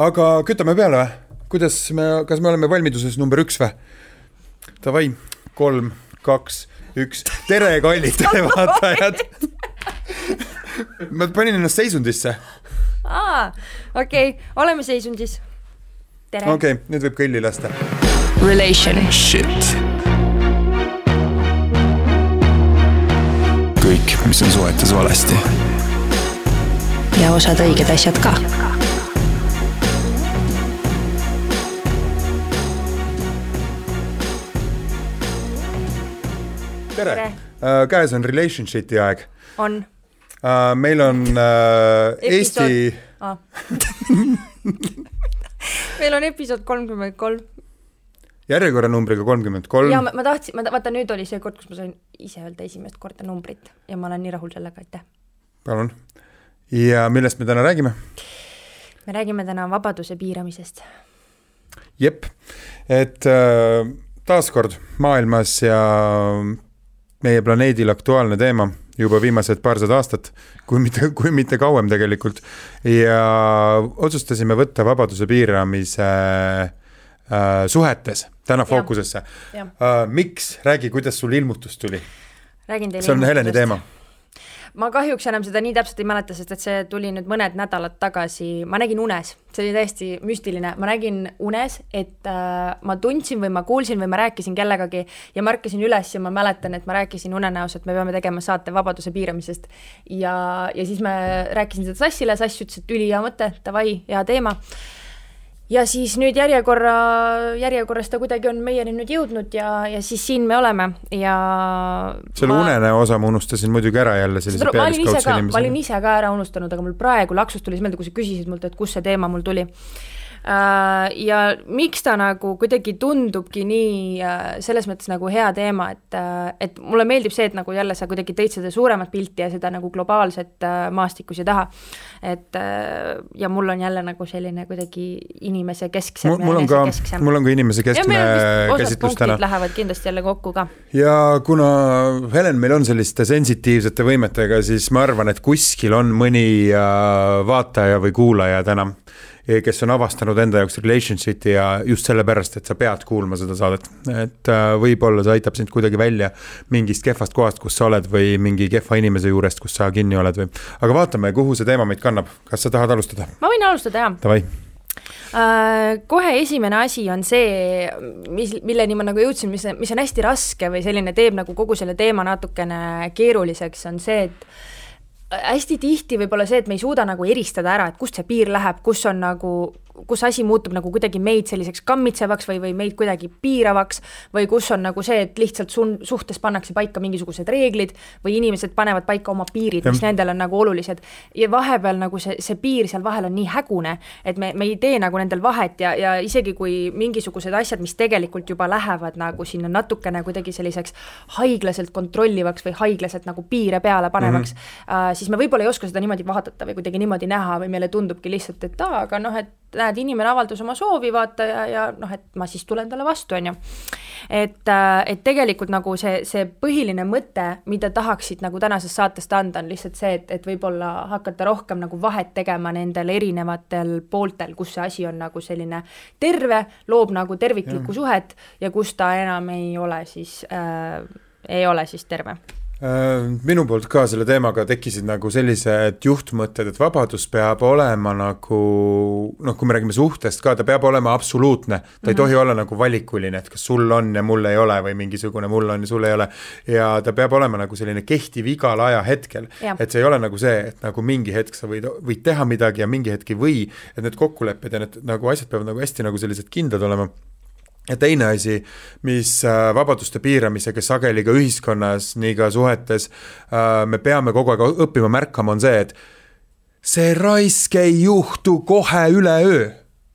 aga kütame peale või? kuidas me, kas me oleme valmiduses number üks või? Davai, kolm, kaks, üks, tere, kallid televaatajad ma panin ennast seisundisse. aa, okei okay., oleme seisundis. tere. okei okay,, nüüd võib kõlli lasta. Relation. Shit. kõik, mis on suhetes valesti. ja osad õiged asjad ka tere, tere.! Uh, käes on relationship'i aeg. on uh,. meil on uh, Eesti ah. meil on episood kolmkümmend kolm. järjekorranumbriga kolmkümmend kolm. ja ma, ma tahtsin, ma vaata nüüd oli see kord, kus ma sain ise öelda esimest korda numbrit ja ma olen nii rahul sellega, aitäh. palun. ja millest me täna räägime? me räägime täna vabaduse piiramisest. jep, et äh, taaskord maailmas ja meie planeedil aktuaalne teema juba viimased paarsada aastat, kui mitte, kui mitte kauem tegelikult. ja otsustasime võtta vabaduse piiramise äh, suhetes täna fookusesse. Äh, miks, räägi, kuidas sul ilmutus tuli? see on Heleni teema ma kahjuks enam seda nii täpselt ei mäleta, sest et see tuli nüüd mõned nädalad tagasi, ma nägin unes, see oli täiesti müstiline, ma nägin unes, et äh, ma tundsin või ma kuulsin või ma rääkisin kellegagi ja ma ärkasin üles ja ma mäletan, et ma rääkisin unenäos, et me peame tegema saate vabaduse piiramisest. ja, ja siis ma rääkisin seda Sassile, Sass ütles, et ülihea mõte, davai, hea teema ja siis nüüd järjekorra, järjekorras ta kuidagi on meieni nüüd jõudnud ja, ja siis siin me oleme ja selle ma... unene osa ma unustasin muidugi ära jälle sellise pealiskaudse inimesena. ma olin ise ka ära unustanud, aga mul praegu laksus tuli meelde, kui sa küsisid mult, et kust see teema mul tuli ja miks ta nagu kuidagi tundubki nii äh, selles mõttes nagu hea teema, et, äh, et mulle meeldib see, et nagu jälle sa kuidagi tõid seda suuremat pilti ja seda nagu globaalset maastikku siia taha. et ja mul on jälle nagu selline kuidagi inimese kesksem. mul on ka, mul on ka inimese keskne käsitlus täna. Lähevad kindlasti jälle kokku ka. ja kuna Helen meil on selliste sensitiivsete võimetega, siis ma arvan, et kuskil on mõni vaataja või kuulaja täna kes on avastanud enda jaoks relationship'i ja just sellepärast, et sa pead kuulma seda saadet. et äh, võib-olla see aitab sind kuidagi välja mingist kehvast kohast, kus sa oled või mingi kehva inimese juurest, kus sa kinni oled või. aga vaatame, kuhu see teema meid kannab, kas sa tahad alustada? ma võin alustada, jaa. Davai Uh, kohe esimene asi on see, mis, milleni ma nagu jõudsin, mis, mis on hästi raske või selline teeb nagu kogu selle teema natukene keeruliseks, on see, et hästi tihti võib-olla see, et me ei suuda nagu eristada ära, et kust see piir läheb, kus on nagu kus asi muutub nagu kuidagi meid selliseks kammitsevaks või, või meid kuidagi piiravaks või kus on nagu see, et lihtsalt sun-, suhtes pannakse paika mingisugused reeglid või inimesed panevad paika oma piirid, mis nendel on nagu olulised. ja vahepeal nagu see, see piir seal vahel on nii hägune, et me, me ei tee nagu nendel vahet ja, ja isegi kui mingisugused asjad, mis tegelikult juba lähevad nagu sinna natukene kuidagi selliseks haiglaselt kontrollivaks või haiglaselt nagu piire peale panevaks mm, -hmm. uh, siis me võib-olla ei oska seda niimoodi vaadata või kuidagi niimoodi näha või meile tundubki lihtsalt, et aa, aga noh, et näed, inimene avaldas oma soovi, vaata, ja, ja noh, et ma siis tulen talle vastu, on ju. et, äh, et tegelikult nagu see, see põhiline mõte, mida tahaksid nagu tänasest saatest anda, on lihtsalt see, et, et võib-olla hakata rohkem nagu vahet tegema nendel erinevatel pooltel, kus see asi on nagu selline terve, loob nagu terviklikku suhet ja kus ta enam ei ole siis äh,, ei ole siis terve minu poolt ka selle teemaga tekkisid nagu sellised juhtmõtted, et vabadus peab olema nagu noh, kui me räägime suhtest ka, ta peab olema absoluutne. ta mm -hmm. ei mhm. tohi olla nagu valikuline, et kas sul on ja mul ei ole või mingisugune mul on ja sul ei ole. ja ta peab olema nagu selline kehtiv igal ajahetkel. et see ei ole nagu see, et nagu mingi hetk sa võid, võid teha midagi ja mingi hetk ei või. et need kokkulepped ja need nagu asjad peavad nagu hästi nagu sellised kindlad olema ja teine asi, mis äh, vabaduste piiramisega sageli ka ühiskonnas, nii ka suhetes äh, me peame kogu aeg õppima märkama, on see, et see raisk ei juhtu kohe üleöö.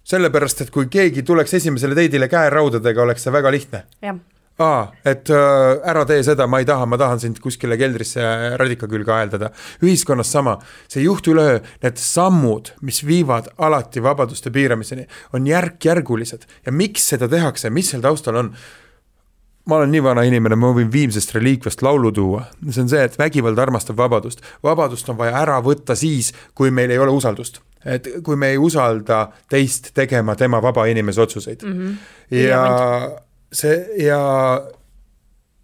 sellepärast, et kui keegi tuleks esimesele teidile käeraudadega, oleks see väga lihtne. jah aa, et äh, ära tee seda, ma ei taha, ma tahan sind kuskile keldrisse radika külge aeldada. ühiskonnas sama, see ei juhtu üleöö, need sammud, mis viivad alati vabaduste piiramiseni, on järk-järgulised ja miks seda tehakse, mis seal taustal on? ma olen nii vana inimene, ma võin Viimsest reliikviast laulu tuua, see on see, et vägivald armastab vabadust. vabadust on vaja ära võtta siis, kui meil ei ole usaldust et kui me ei usalda teist tegema tema vaba inimese otsuseid mm. -hmm. ja see ja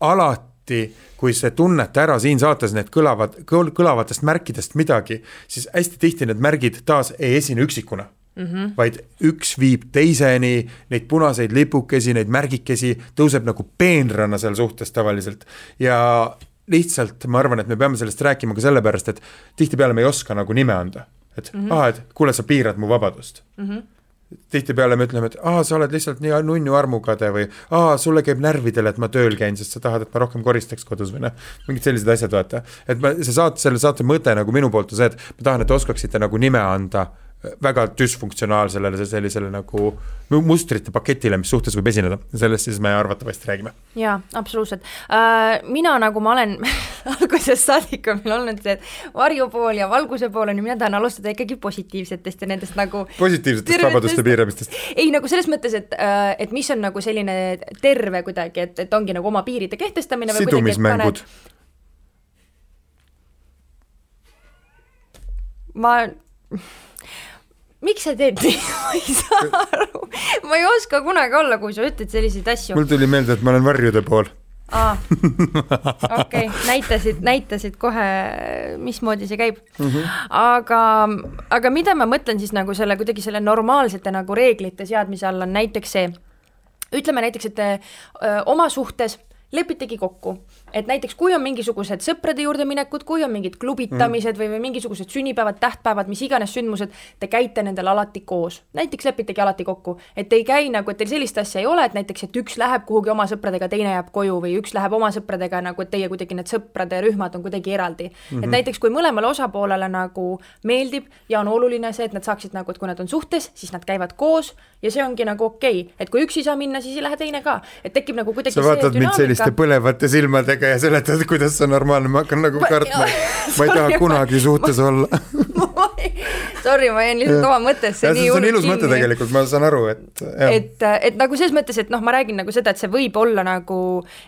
alati, kui see tunnete ära siin saates need kõlavad, kõlavatest märkidest midagi, siis hästi tihti need märgid taas ei esine üksikuna mm, -hmm. vaid üks viib teiseni, neid punaseid lipukesi, neid märgikesi tõuseb nagu peenrana seal suhtes tavaliselt ja lihtsalt ma arvan, et me peame sellest rääkima ka sellepärast, et tihtipeale me ei oska nagu nime anda et mm -hmm. aa, et kuule, sa piirad mu vabadust mm. -hmm tihtipeale me ütleme, et aa, sa oled lihtsalt nii nunnu armukade või aa, sulle käib närvidele, et ma tööl käin, sest sa tahad, et ma rohkem koristaks kodus või noh, mingid sellised asjad, vaata. et ma, see saate, selle saate mõte nagu minu poolt on see, et ma tahan, et te oskaksite nagu nime anda väga düsfunktsionaalsele sellisele nagu mustrite paketile, mis suhtes võib esineda, sellest siis me arvatavasti räägime. jaa, absoluutselt äh,. mina, nagu ma olen algusest saadik on meil olnud see varjupool ja valguse pool on ju, mina tahan alustada ikkagi positiivsetest ja nendest nagu positiivsetest vabaduste piiramistest? ei, nagu selles mõttes, et, äh, et mis on nagu selline terve kuidagi, et, et ongi nagu oma piiride kehtestamine sidumismängud. ma miks sa teed nii, ma ei saa aru, ma ei oska kunagi olla, kui sa ütled selliseid asju. mul tuli meelde, et ma olen varjude pool. aa, okei, näitasid, näitasid kohe, mismoodi see käib mm. -hmm. aga, aga mida ma mõtlen siis nagu selle kuidagi selle normaalsete nagu reeglite seadmise all on näiteks see, ütleme näiteks, et öö, oma suhtes lepitegi kokku, et näiteks kui on mingisugused sõprade juurde minekud, kui on mingid klubitamised mm. või, või mingisugused sünnipäevad, tähtpäevad, mis iganes sündmused, te käite nendel alati koos. näiteks lepitegi alati kokku, et ei käi nagu, et teil sellist asja ei ole, et näiteks, et üks läheb kuhugi oma sõpradega, teine jääb koju või üks läheb oma sõpradega nagu, et teie kuidagi need sõprade rühmad on kuidagi eraldi mm. -hmm. et mhm. näiteks kui mõlemale osapoolele nagu meeldib ja on oluline see, et nad saaksid nagu, et kui nad on suhtes, siis nad käivad koos ja see ongi nagu okei okay., et kui üks ei saa minna, siis ei lähe teine ka, et tekib nagu kuidagi sa vaatad mind selliste põlevate silmadega ja seletad, kuidas see on normaalne, ma hakkan nagu kartma, ma ei taha kunagi suhtes olla. Sorry, ma jäin lihtsalt oma mõttesse nii hullult kinni. see on ilus mõte tegelikult, ma saan aru, et et, et nagu selles mõttes, et noh, ma räägin nagu seda, et see võib olla nagu,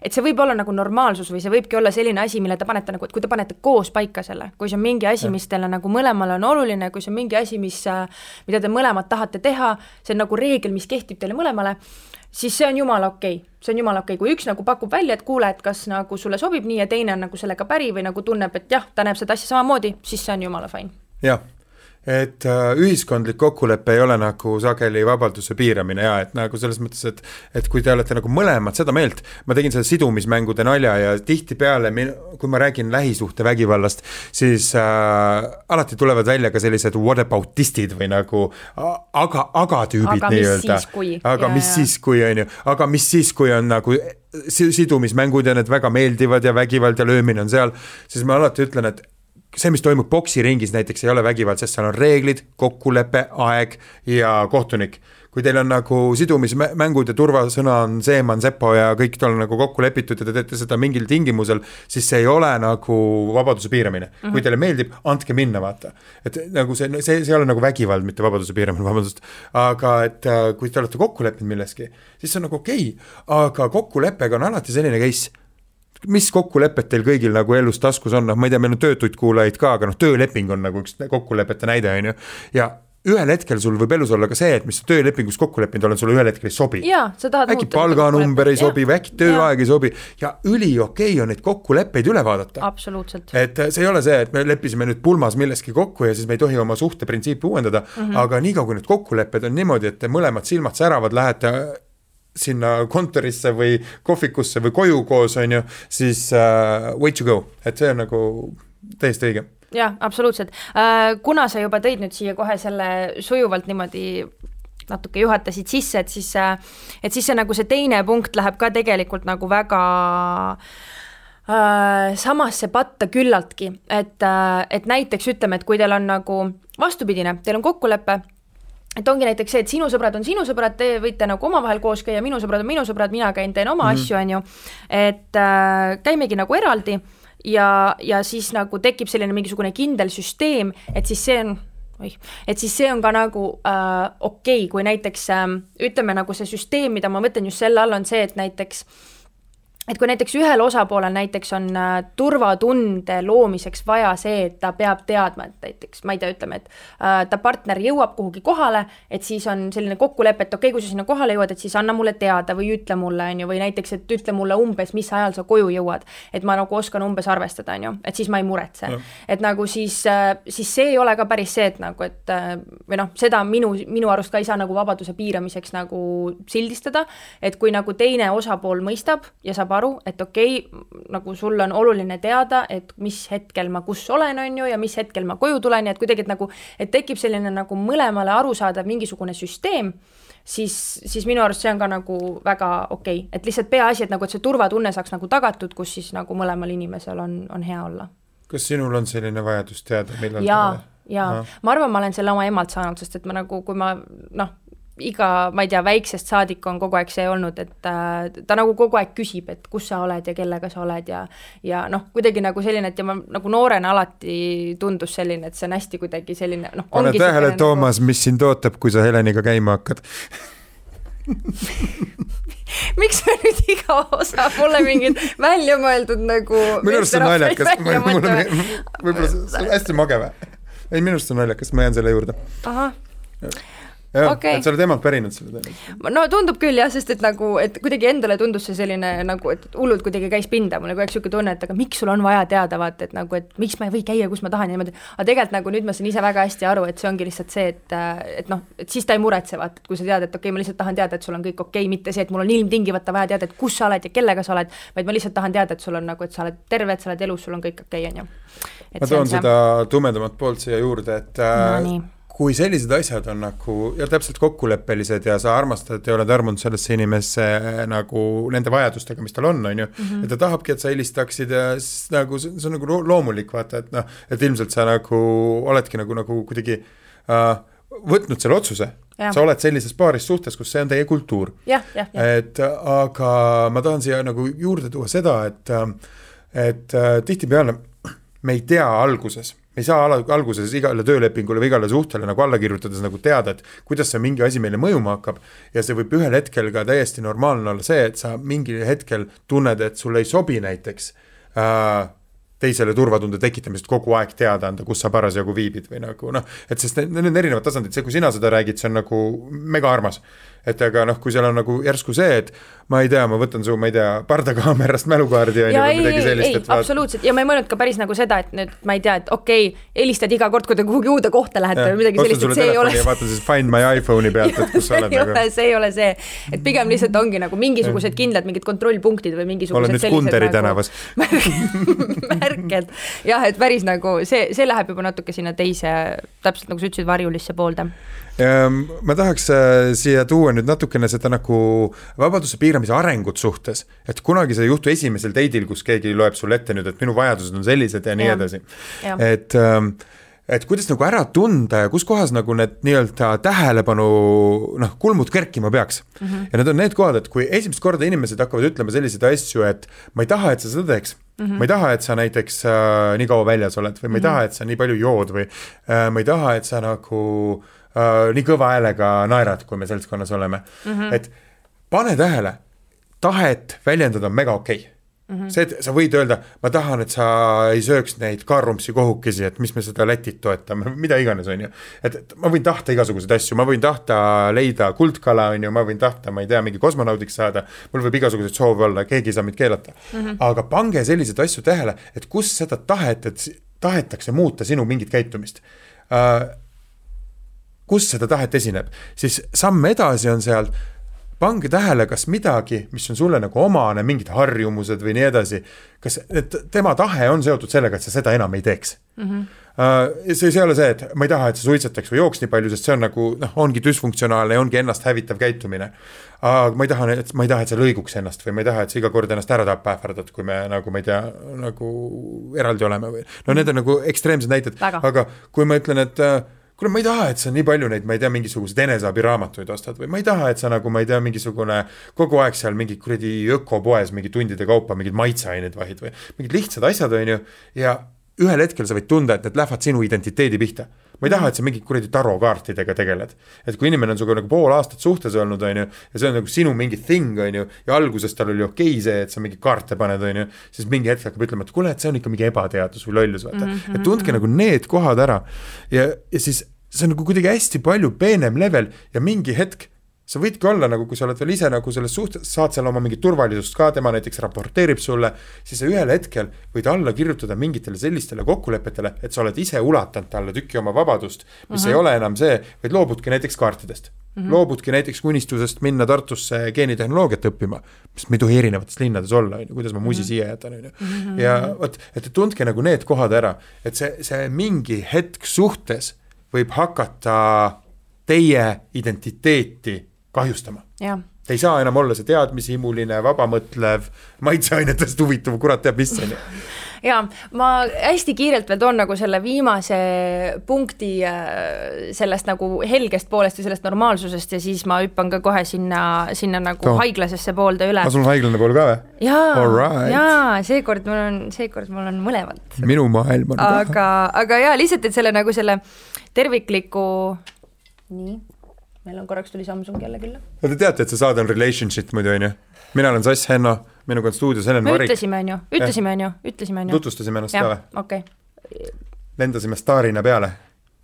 et see võib olla nagu normaalsus või see võibki olla selline asi, mille te panete nagu, et kui te panete koos paika selle, kui see on mingi asi, mis teile nagu mõlemale on oluline, kui see on mingi asi, mis, mida te mõlemad tahate teha, see on nagu reegel, mis kehtib teile mõlemale, siis see on jumala okei okay., see on jumala okei okay., kui üks nagu pakub välja, et kuule, et kas nagu sulle sobib nii ja teine on nagu sellega päri või nagu tunneb, et jah, ta näeb seda asja samamoodi, siis see on jumala fine. jah et äh, ühiskondlik kokkulepe ei ole nagu sageli vabaduse piiramine ja et nagu selles mõttes, et et kui te olete nagu mõlemad seda meelt, ma tegin seda sidumismängude nalja ja tihtipeale, kui ma räägin lähisuhtevägivallast, siis äh, alati tulevad välja ka sellised whataboutistid või nagu aga, aga tüübid nii-öelda. aga ja, mis ja. siis, kui on ju, aga mis siis, kui on nagu sidumismängud ja need väga meeldivad ja vägivald ja löömine on seal, siis ma alati ütlen, et see, mis toimub poksiringis näiteks, ei ole vägivald, sest seal on reeglid, kokkulepe, aeg ja kohtunik. kui teil on nagu sidumismängud ja turvasõna on Seeman, Sepo ja kõik on nagu kokku lepitud ja te teete seda mingil tingimusel, siis see ei ole nagu vabaduse piiramine mm. -hmm. kui teile meeldib, andke minna, vaata. et nagu see, see, see ei ole nagu vägivald, mitte vabaduse piiramine, vabandust. aga et äh, kui te olete kokku leppinud milleski, siis see on nagu okei okay., aga kokkuleppega on alati selline case mis kokkulepped teil kõigil nagu elus taskus on, noh, ma ei tea, meil on töötuid kuulajaid ka, aga noh, tööleping on nagu üks kokkulepete näide, on ju, ja ühel hetkel sul võib elus olla ka see, et mis sa töölepingus kokku leppinud oled, sulle ühel hetkel ei sobi. äkki palganumber ei sobi või äkki tööaeg ei sobi ja üliokei okay on neid kokkuleppeid üle vaadata. absoluutselt. et see ei ole see, et me leppisime nüüd pulmas milleski kokku ja siis me ei tohi oma suhteprintsiipi uuendada mm, -hmm. aga niikaua, kui need kokkulepped on niimoodi, et te mõlemad silmad säravad, lähete sinna kontorisse või kohvikusse või koju koos, on ju, siis uh, way to go, et see on nagu täiesti õige. jah, absoluutselt. Uh,, kuna sa juba tõid nüüd siia kohe selle sujuvalt niimoodi natuke juhatasid sisse, et siis, äh, et siis see nagu see teine punkt läheb ka tegelikult nagu väga äh, samasse patta küllaltki, et et näiteks ütleme, et kui teil on nagu vastupidine, teil on kokkulepe et ongi näiteks see, et sinu sõbrad on sinu sõbrad, te võite nagu omavahel koos käia, minu sõbrad on minu sõbrad, mina käin, teen oma mm -hmm. asju, on ju. et äh, käimegi nagu eraldi ja, ja siis nagu tekib selline mingisugune kindel süsteem, et siis see on oih, et siis see on ka nagu äh, okei okay,, kui näiteks äh, ütleme nagu see süsteem, mida ma mõtlen just selle all, on see, et näiteks et kui näiteks ühel osapoolel näiteks on äh, turvatunde loomiseks vaja see, et ta peab teadma, et näiteks ma ei tea, ütleme, et äh, ta partner jõuab kuhugi kohale, et siis on selline kokkulepe, et okei okay,, kui sa sinna kohale jõuad, et siis anna mulle teada või ütle mulle, on ju, või näiteks, et ütle mulle umbes, mis ajal sa koju jõuad. et ma nagu oskan umbes arvestada, on ju, et siis ma ei muretse. et nagu siis, siis see ei ole ka päris see, et nagu, et või noh, seda minu, minu arust ka ei saa nagu vabaduse piiramiseks nagu sildistada, et kui nagu teine osapool mõistab ja saab aru, et okei okay,, nagu sul on oluline teada, et mis hetkel ma kus olen, on ju, ja mis hetkel ma koju tulen ja et kuidagi, et nagu, et tekib selline nagu mõlemale arusaadav mingisugune süsteem, siis, siis minu arust see on ka nagu väga okei okay., et lihtsalt peaasi, et nagu, et see turvatunne saaks nagu tagatud, kus siis nagu mõlemal inimesel on, on hea olla. kas sinul on selline vajadus teada, millal jaa, jaa, ma arvan, ma olen selle oma emalt saanud, sest et ma nagu, kui ma noh, iga, ma ei tea, väiksest saadik on kogu aeg see olnud, et äh, ta nagu kogu aeg küsib, et kus sa oled ja kellega sa oled ja ja noh, kuidagi nagu selline, et ja ma nagu noorena alati tundus selline, et see on hästi kuidagi selline noh. pane tähele, nagu Toomas nagu..., mis sind ootab, kui sa Heleniga käima hakkad miks me nüüd iga osa pole mingit välja mõeldud nagu minu arust see on naljakas, võib-olla see on hästi mage või? ei, minu arust see on naljakas, ma jään selle juurde. ahah jah okay., et sa oled emalt pärinud selle tõenäoliselt. no tundub küll jah, sest et nagu, et kuidagi endale tundus see selline nagu, et hullult kuidagi käis pinda, mul nagu kogu aeg niisugune tunne, et aga miks sul on vaja teada, vaata, et nagu, et miks ma ei või käia, kus ma tahan ja niimoodi, aga tegelikult nagu nüüd ma saan ise väga hästi aru, et see ongi lihtsalt see, et et noh, et siis ta ei muretse, vaata, et kui sa tead, et okei okay,, ma lihtsalt tahan teada, et sul on kõik okei okay,, mitte see, et mul on ilmtingimata vaja teada, et kus sa oled ja kellega sa oled, vaid ma lihtsalt tahan teada, et sul on nagu, et sa oled terve, et sa oled elus, sul on kõik okei okay,, on ju. ma toon seda tumedamat poolt siia juurde, et no, kui sellised asjad on nagu ja täpselt kokkuleppelised ja sa armastad ja oled armunud sellesse inimesse nagu nende vajadustega, mis tal on, on ju mm. -hmm. ja ta tahabki, et sa helistaksid ja siis nagu see, see on nagu loomulik, vaata, et noh, et ilmselt sa nagu oledki nagu, nagu kuidagi uh, võtnud selle otsuse. sa oled sellises paaris suhtes, kus see on teie kultuur. et aga ma tahan siia nagu juurde tuua seda, et, et uh, tihtipeale me ei tea alguses me ei saa alguses igale töölepingule või igale suhtele nagu alla kirjutades nagu teada, et kuidas see mingi asi meile mõjuma hakkab. ja see võib ühel hetkel ka täiesti normaalne olla see, et sa mingil hetkel tunned, et sulle ei sobi näiteks äh, teisele turvatunde tekitamisest kogu aeg teada anda, kus sa parasjagu viibid või nagu noh, et sest need, on erinevad tasandid, see, kui sina seda räägid, see on nagu mega armas et aga noh, kui seal on nagu järsku see, et ma ei tea, ma võtan su, ma ei tea, pardakaamerast mälukaardi on ju või midagi sellist. ei, absoluutselt ja ma ei mõelnud ka päris nagu seda, et nüüd ma ei tea, et okei okay,, helistad iga kord, kui te kuhugi uude kohta lähete või midagi sellist, et see ei ole. vaatan siis Find my iPhone'i pealt, et kus sa oled nagu. see ei ole see, et pigem lihtsalt ongi nagu mingisugused kindlad mingid kontrollpunktid või mingisugused. olen nüüd Kunderi nagu... tänavas märked, jah, et päris nagu see, see läheb juba natuke sinna teise, täpselt nagu sa ütlesid, varjulisse poolde ma tahaks äh, siia tuua nüüd natukene seda nagu vabaduse piiramise arengut suhtes, et kunagi see ei juhtu esimesel date'il, kus keegi loeb sulle ette nüüd, et minu vajadused on sellised ja nii ja. edasi. et ähm, et kuidas nagu ära tunda ja kus kohas nagu need nii-öelda tähelepanu noh, kulmud kerkima peaks mm. -hmm. ja need on need kohad, et kui esimest korda inimesed hakkavad ütlema selliseid asju, et ma ei taha, et sa seda teeks mm. -hmm. ma ei taha, et sa näiteks äh, nii kaua väljas oled või ma ei mm -hmm. taha, et sa nii palju jood või äh, ma ei taha, et sa nagu äh, nii kõva häälega naerad, kui me seltskonnas oleme mm. -hmm. et pane tähele, tahet väljendada on mega okei okay. Mm -hmm. see, et sa võid öelda, ma tahan, et sa ei sööks neid Karumsi kohukesi, et mis me seda Lätit toetame, mida iganes, on ju. et, et ma võin tahta igasuguseid asju, ma võin tahta leida kuldkala, on ju, ma võin tahta, ma ei tea, mingi kosmonaudiks saada. mul võib igasuguseid soove olla, keegi ei saa mind keelata mm. -hmm. aga pange selliseid asju tähele, et kus seda tahet, et tahetakse muuta sinu mingit käitumist uh, kus seda tahet esineb, siis samm edasi on seal, pange tähele, kas midagi, mis on sulle nagu omane, mingid harjumused või nii edasi, kas et tema tahe on seotud sellega, et sa seda enam ei teeks mm. -hmm. Uh, see, see ei ole see, et ma ei taha, et sa suitsetaks või jooks nii palju, sest see on nagu noh, ongi düsfunktsionaalne ja ongi ennast hävitav käitumine. aga ma ei taha, et ma ei taha, et sa lõiguks ennast või ma ei taha, et sa iga kord ennast ära tappa ähvardad, kui me nagu ma ei tea, nagu eraldi oleme või no need on nagu ekstreemsed näited, aga kui ma ütlen, et uh, kuule, ma ei taha, et sa nii palju neid, ma ei tea, mingisuguseid eneseabiraamatuid ostad või ma ei taha, et sa nagu, ma ei tea, mingisugune kogu aeg seal mingi kuradi ökopoes mingi tundide kaupa mingeid maitseaineid vahid või mingid lihtsad asjad, on ju, ja ühel hetkel sa võid tunda, et need lähevad sinu identiteedi pihta. Ma ei taha, et sa mingi kuradi tarokaartidega tegeled. et kui inimene on sinuga nagu pool aastat suhtes olnud, on ju, ja see on nagu sinu mingi thing, on ju, ja alguses tal oli okei okay see, et sa mingi kaarte paned, on ju, siis mingi hetk hakkab ütlema, et kuule, et see on ikka mingi ebateadus või lollus, vaata mm. -hmm. et tundke nagu need kohad ära ja, ja siis see on nagu kuidagi hästi palju peenem level ja mingi hetk sa võidki olla nagu, kui sa oled veel ise nagu selles suhtes, saad seal oma mingit turvalisust ka, tema näiteks raporteerib sulle, siis sa ühel hetkel võid alla kirjutada mingitele sellistele kokkulepetele, et sa oled ise ulatanud talle tüki oma vabadust, mis uh -huh. ei ole enam see, vaid loobudki näiteks kaartidest mm. -hmm. loobudki näiteks unistusest minna Tartusse geenitehnoloogiat õppima, mis ei tohi erinevates linnades olla, on ju, kuidas ma musi mm -hmm. siia jätan, on ju. Mhm. ja vot, et tundke nagu need kohad ära, et see, see mingi hetk suhtes võib hakata teie identiteeti kahjustama. Te ei saa enam olla see teadmishimuline, vabamõtlev, maitseainetest huvituv, kurat teab mis, on ju ja ma hästi kiirelt veel toon nagu selle viimase punkti äh, sellest nagu helgest poolest ja sellest normaalsusest ja siis ma hüppan ka kohe sinna, sinna nagu Too. haiglasesse poolde üle. sul on haiglane pool ka või? jaa right., jaa, seekord mul on, seekord mul on mõlemad. minu maailm on aga, aga jaa, lihtsalt, et selle nagu selle tervikliku, nii meil on korraks tuli Samsung jälle külla. no te teate, et see saade on relationship muidu on ju? mina olen Sass Henno, minuga on stuudios Helen Varik. me ütlesime, on ju, ütlesime, on ju, ütlesime, on ju. tutvustasime ennast ka või? okei okay.. lendasime staarina peale,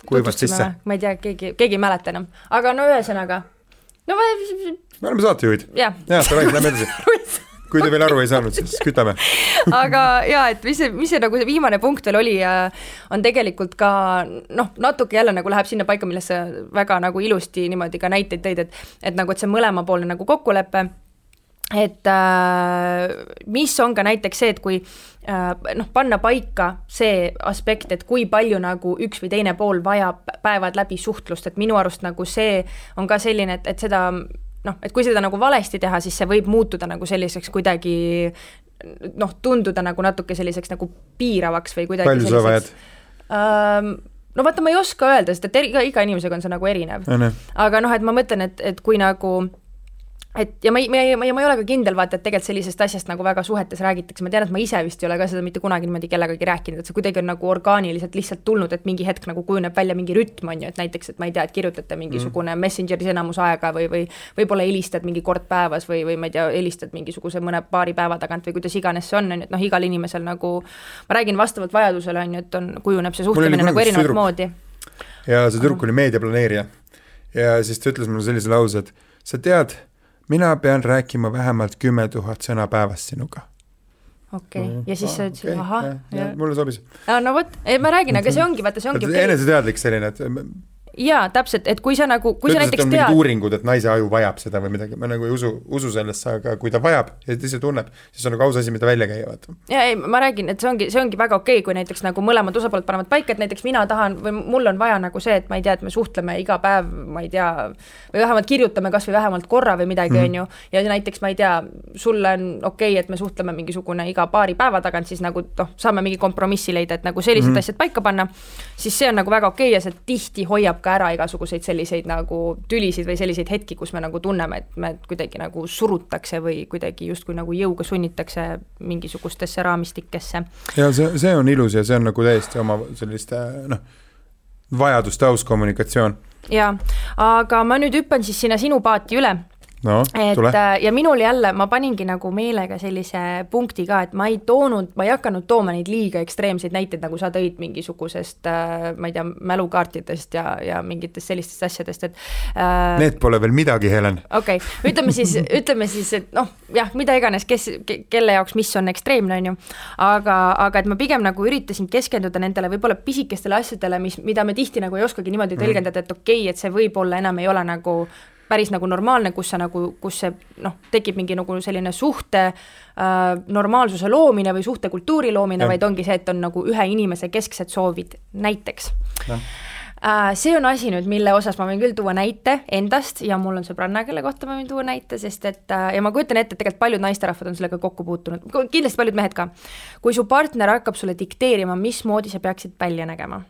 kuivas sisse. ma ei tea, keegi, keegi ei mäleta enam, aga no ühesõnaga, no me me oleme saatejuhid. jah, davai, lähme edasi kui te veel aru ei saanud, siis kütame. Aga ja, et mis see, mis see nagu see viimane punkt veel oli ja on tegelikult ka noh, natuke jälle nagu läheb sinna paika, millest sa väga nagu ilusti niimoodi ka näiteid tõid, et et nagu, et see mõlemapoolne nagu kokkulepe et äh, mis on ka näiteks see, et kui äh, noh, panna paika see aspekt, et kui palju nagu üks või teine pool vajab päevad läbi suhtlust, et minu arust nagu see on ka selline, et, et seda noh, et kui seda nagu valesti teha, siis see võib muutuda nagu selliseks kuidagi noh, tunduda nagu natuke selliseks nagu piiravaks või kuidagi palju sa vajad ähm,? no vaata, ma ei oska öelda, sest et iga, iga inimesega on see nagu erinev. aga noh, et ma mõtlen, et, et kui nagu et ja ma ei, ma ei, ma ei, ole ka kindel, vaata, et tegelikult sellisest asjast nagu väga suhetes räägitakse, ma tean, et ma ise vist ei ole ka seda mitte kunagi niimoodi kellegagi rääkinud, et see kuidagi on nagu orgaaniliselt lihtsalt tulnud, et mingi hetk nagu kujuneb välja mingi rütm, on ju, et näiteks, et ma ei tea, et kirjutate mingisugune mm. Messengeris enamus aega või, või võib-olla helistad mingi kord päevas või, või ma ei tea, helistad mingisuguse mõne paari päeva tagant või kuidas iganes see on, on ju, et noh, igal inimesel nagu, ma räägin vastavalt vajadusele, on ju, et on, kujuneb see suhtlemine nagu erinevat moodi. ja see tüdruk oli meediaplaneerija ja siis ta ütles mulle sellise lause, et sa tead mina pean rääkima vähemalt kümme tuhat sõna päevas sinuga. okei okay., ja siis sa ütlesid okay., ahah. mulle sobis. no vot, ma räägin, aga see ongi, vaata, see ongi okay. eneseteadlik selline, et jaa, täpselt, et kui sa nagu, kui ta sa näiteks tead. uuringud, et naise aju vajab seda või midagi, ma nagu ei usu, usu sellesse, aga kui ta vajab ja ta ise tunneb, siis on nagu aus asi, mida välja käia, vaata. ja ei, ma räägin, et see ongi, see ongi väga okei okay,, kui näiteks nagu mõlemad osapooled panevad paika, et näiteks mina tahan või mul on vaja nagu see, et ma ei tea, et me suhtleme iga päev, ma ei tea, või vähemalt kirjutame kas või vähemalt korra või midagi, mhm. on ju, ja näiteks ma ei tea, sulle on okei okay,, et me suhtleme mingisugune iga paari päeva tagant, siis nagu noh, saame mingi kompromissi leida, et nagu sellised mm -hmm. asjad paika panna, siis see on nagu väga okei okay ja see tihti hoiab ka ära igasuguseid selliseid nagu tülisid või selliseid hetki, kus me nagu tunneme, et me kuidagi nagu surutakse või kuidagi justkui nagu jõuga sunnitakse mingisugustesse raamistikesse. ja see, see on ilus ja see on nagu täiesti oma selliste noh, vajaduste aus kommunikatsioon. jaa, aga ma nüüd hüppan siis sinna sinu paati üle no, et tule. Äh, ja minul jälle, ma paningi nagu meelega sellise punkti ka, et ma ei toonud, ma ei hakanud tooma neid liiga ekstreemseid näiteid, nagu sa tõid mingisugusest äh, ma ei tea, mälukaartidest ja, ja mingitest sellistest asjadest, et äh, Need pole veel midagi, Helen. okei okay., ütleme siis, ütleme siis, et noh, jah, mida iganes, kes ke,, kelle jaoks mis on ekstreemne, on ju, aga, aga et ma pigem nagu üritasin keskenduda nendele võib-olla pisikestele asjadele, mis, mida me tihti nagu ei oskagi niimoodi mhm. tõlgendada, et okei okay,, et see võib-olla enam ei ole nagu päris nagu normaalne, kus sa nagu, kus see noh, tekib mingi nagu selline suhte äh, normaalsuse loomine või suhtekultuuri loomine, vaid ongi see, et on nagu ühe inimese kesksed soovid, näiteks see on asi nüüd, mille osas ma võin küll tuua näite endast ja mul on sõbranna, kelle kohta ma võin tuua näite, sest et äh, ja ma kujutan ette, et tegelikult paljud naisterahvad on sellega kokku puutunud, kindlasti paljud mehed ka. kui su partner hakkab sulle dikteerima, mismoodi sa peaksid välja nägema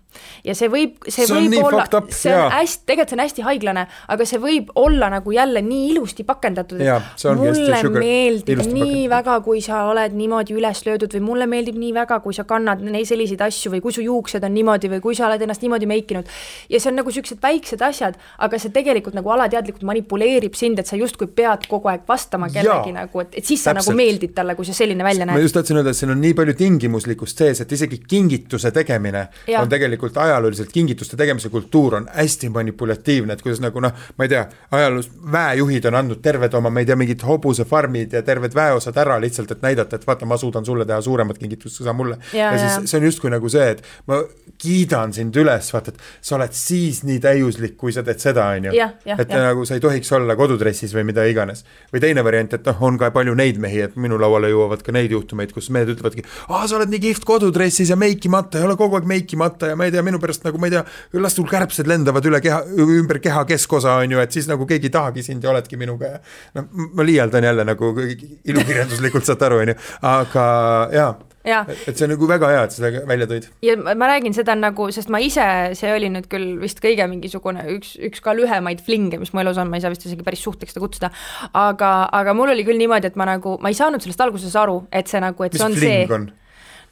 ja see võib, see, võib olla, see on hästi, tegelikult see on hästi haiglane, aga see võib olla nagu jälle nii ilusti pakendatud, et mulle meeldib nii pakendatud. väga, kui sa oled niimoodi üles löödud või mulle meeldib nii väga, kui sa kannad neid selliseid asju või kui su juuksed on niimoodi või kui sa oled ennast niimoodi meikinud ja see on nagu siuksed väiksed asjad, aga see tegelikult nagu alateadlikult manipuleerib sind, et sa justkui pead kogu aeg vastama kellegi Jaa, nagu, et, et siis sa täpselt. nagu meeldid talle, kui sa selline välja ma näed. just tahtsin öelda, et siin on nii palju tingimuslikkust sees, et isegi kingituse tegemine ja. On tegelikult ajalooliselt, kingituste tegemise kultuur on hästi manipulatiivne, et kuidas nagu noh, ma ei tea, ajaloos väejuhid on andnud terved oma, ma ei tea, mingid hobusefarmid ja terved väeosad ära lihtsalt, et näidata, et vaata, ma suudan sulle teha suuremat kingitust kui sa mulle. Ja, ja ja, siis ja. see on justkui nagu see, et ma kiidan sind üles, vaata, et sa oled siis nii täiuslik, kui sa teed seda, on ju. Et jah. nagu sa ei tohiks olla kodudressis või mida iganes. või teine variant, et noh, on ka palju neid mehi, et minu lauale jõuavad ka neid juhtumeid, kus mehed ütlevadki, aa, sa oled nii kihvt kodudressis ja meikimata ja ole kogu aeg meikimata ja ma ei tea, minu pärast nagu ma ei tea, las sul kärbsed lendavad üle keha, ümber keha keskosa, on ju, et siis nagu keegi ei tahagi sind ja oledki minuga ja noh, ma liialdan jälle nagu ilukirjanduslikult saate aru, on ju, aga jaa Jaa. et see on nagu väga hea, et seda välja tõid. ja ma räägin seda nagu, sest ma ise, see oli nüüd küll vist kõige mingisugune üks, üks ka lühemaid flinge, mis mu elus on, ma ei saa vist isegi päris suhteks seda kutsuda, aga, aga mul oli küll niimoodi, et ma nagu, ma ei saanud sellest alguses aru, et see nagu, et mis see on see on?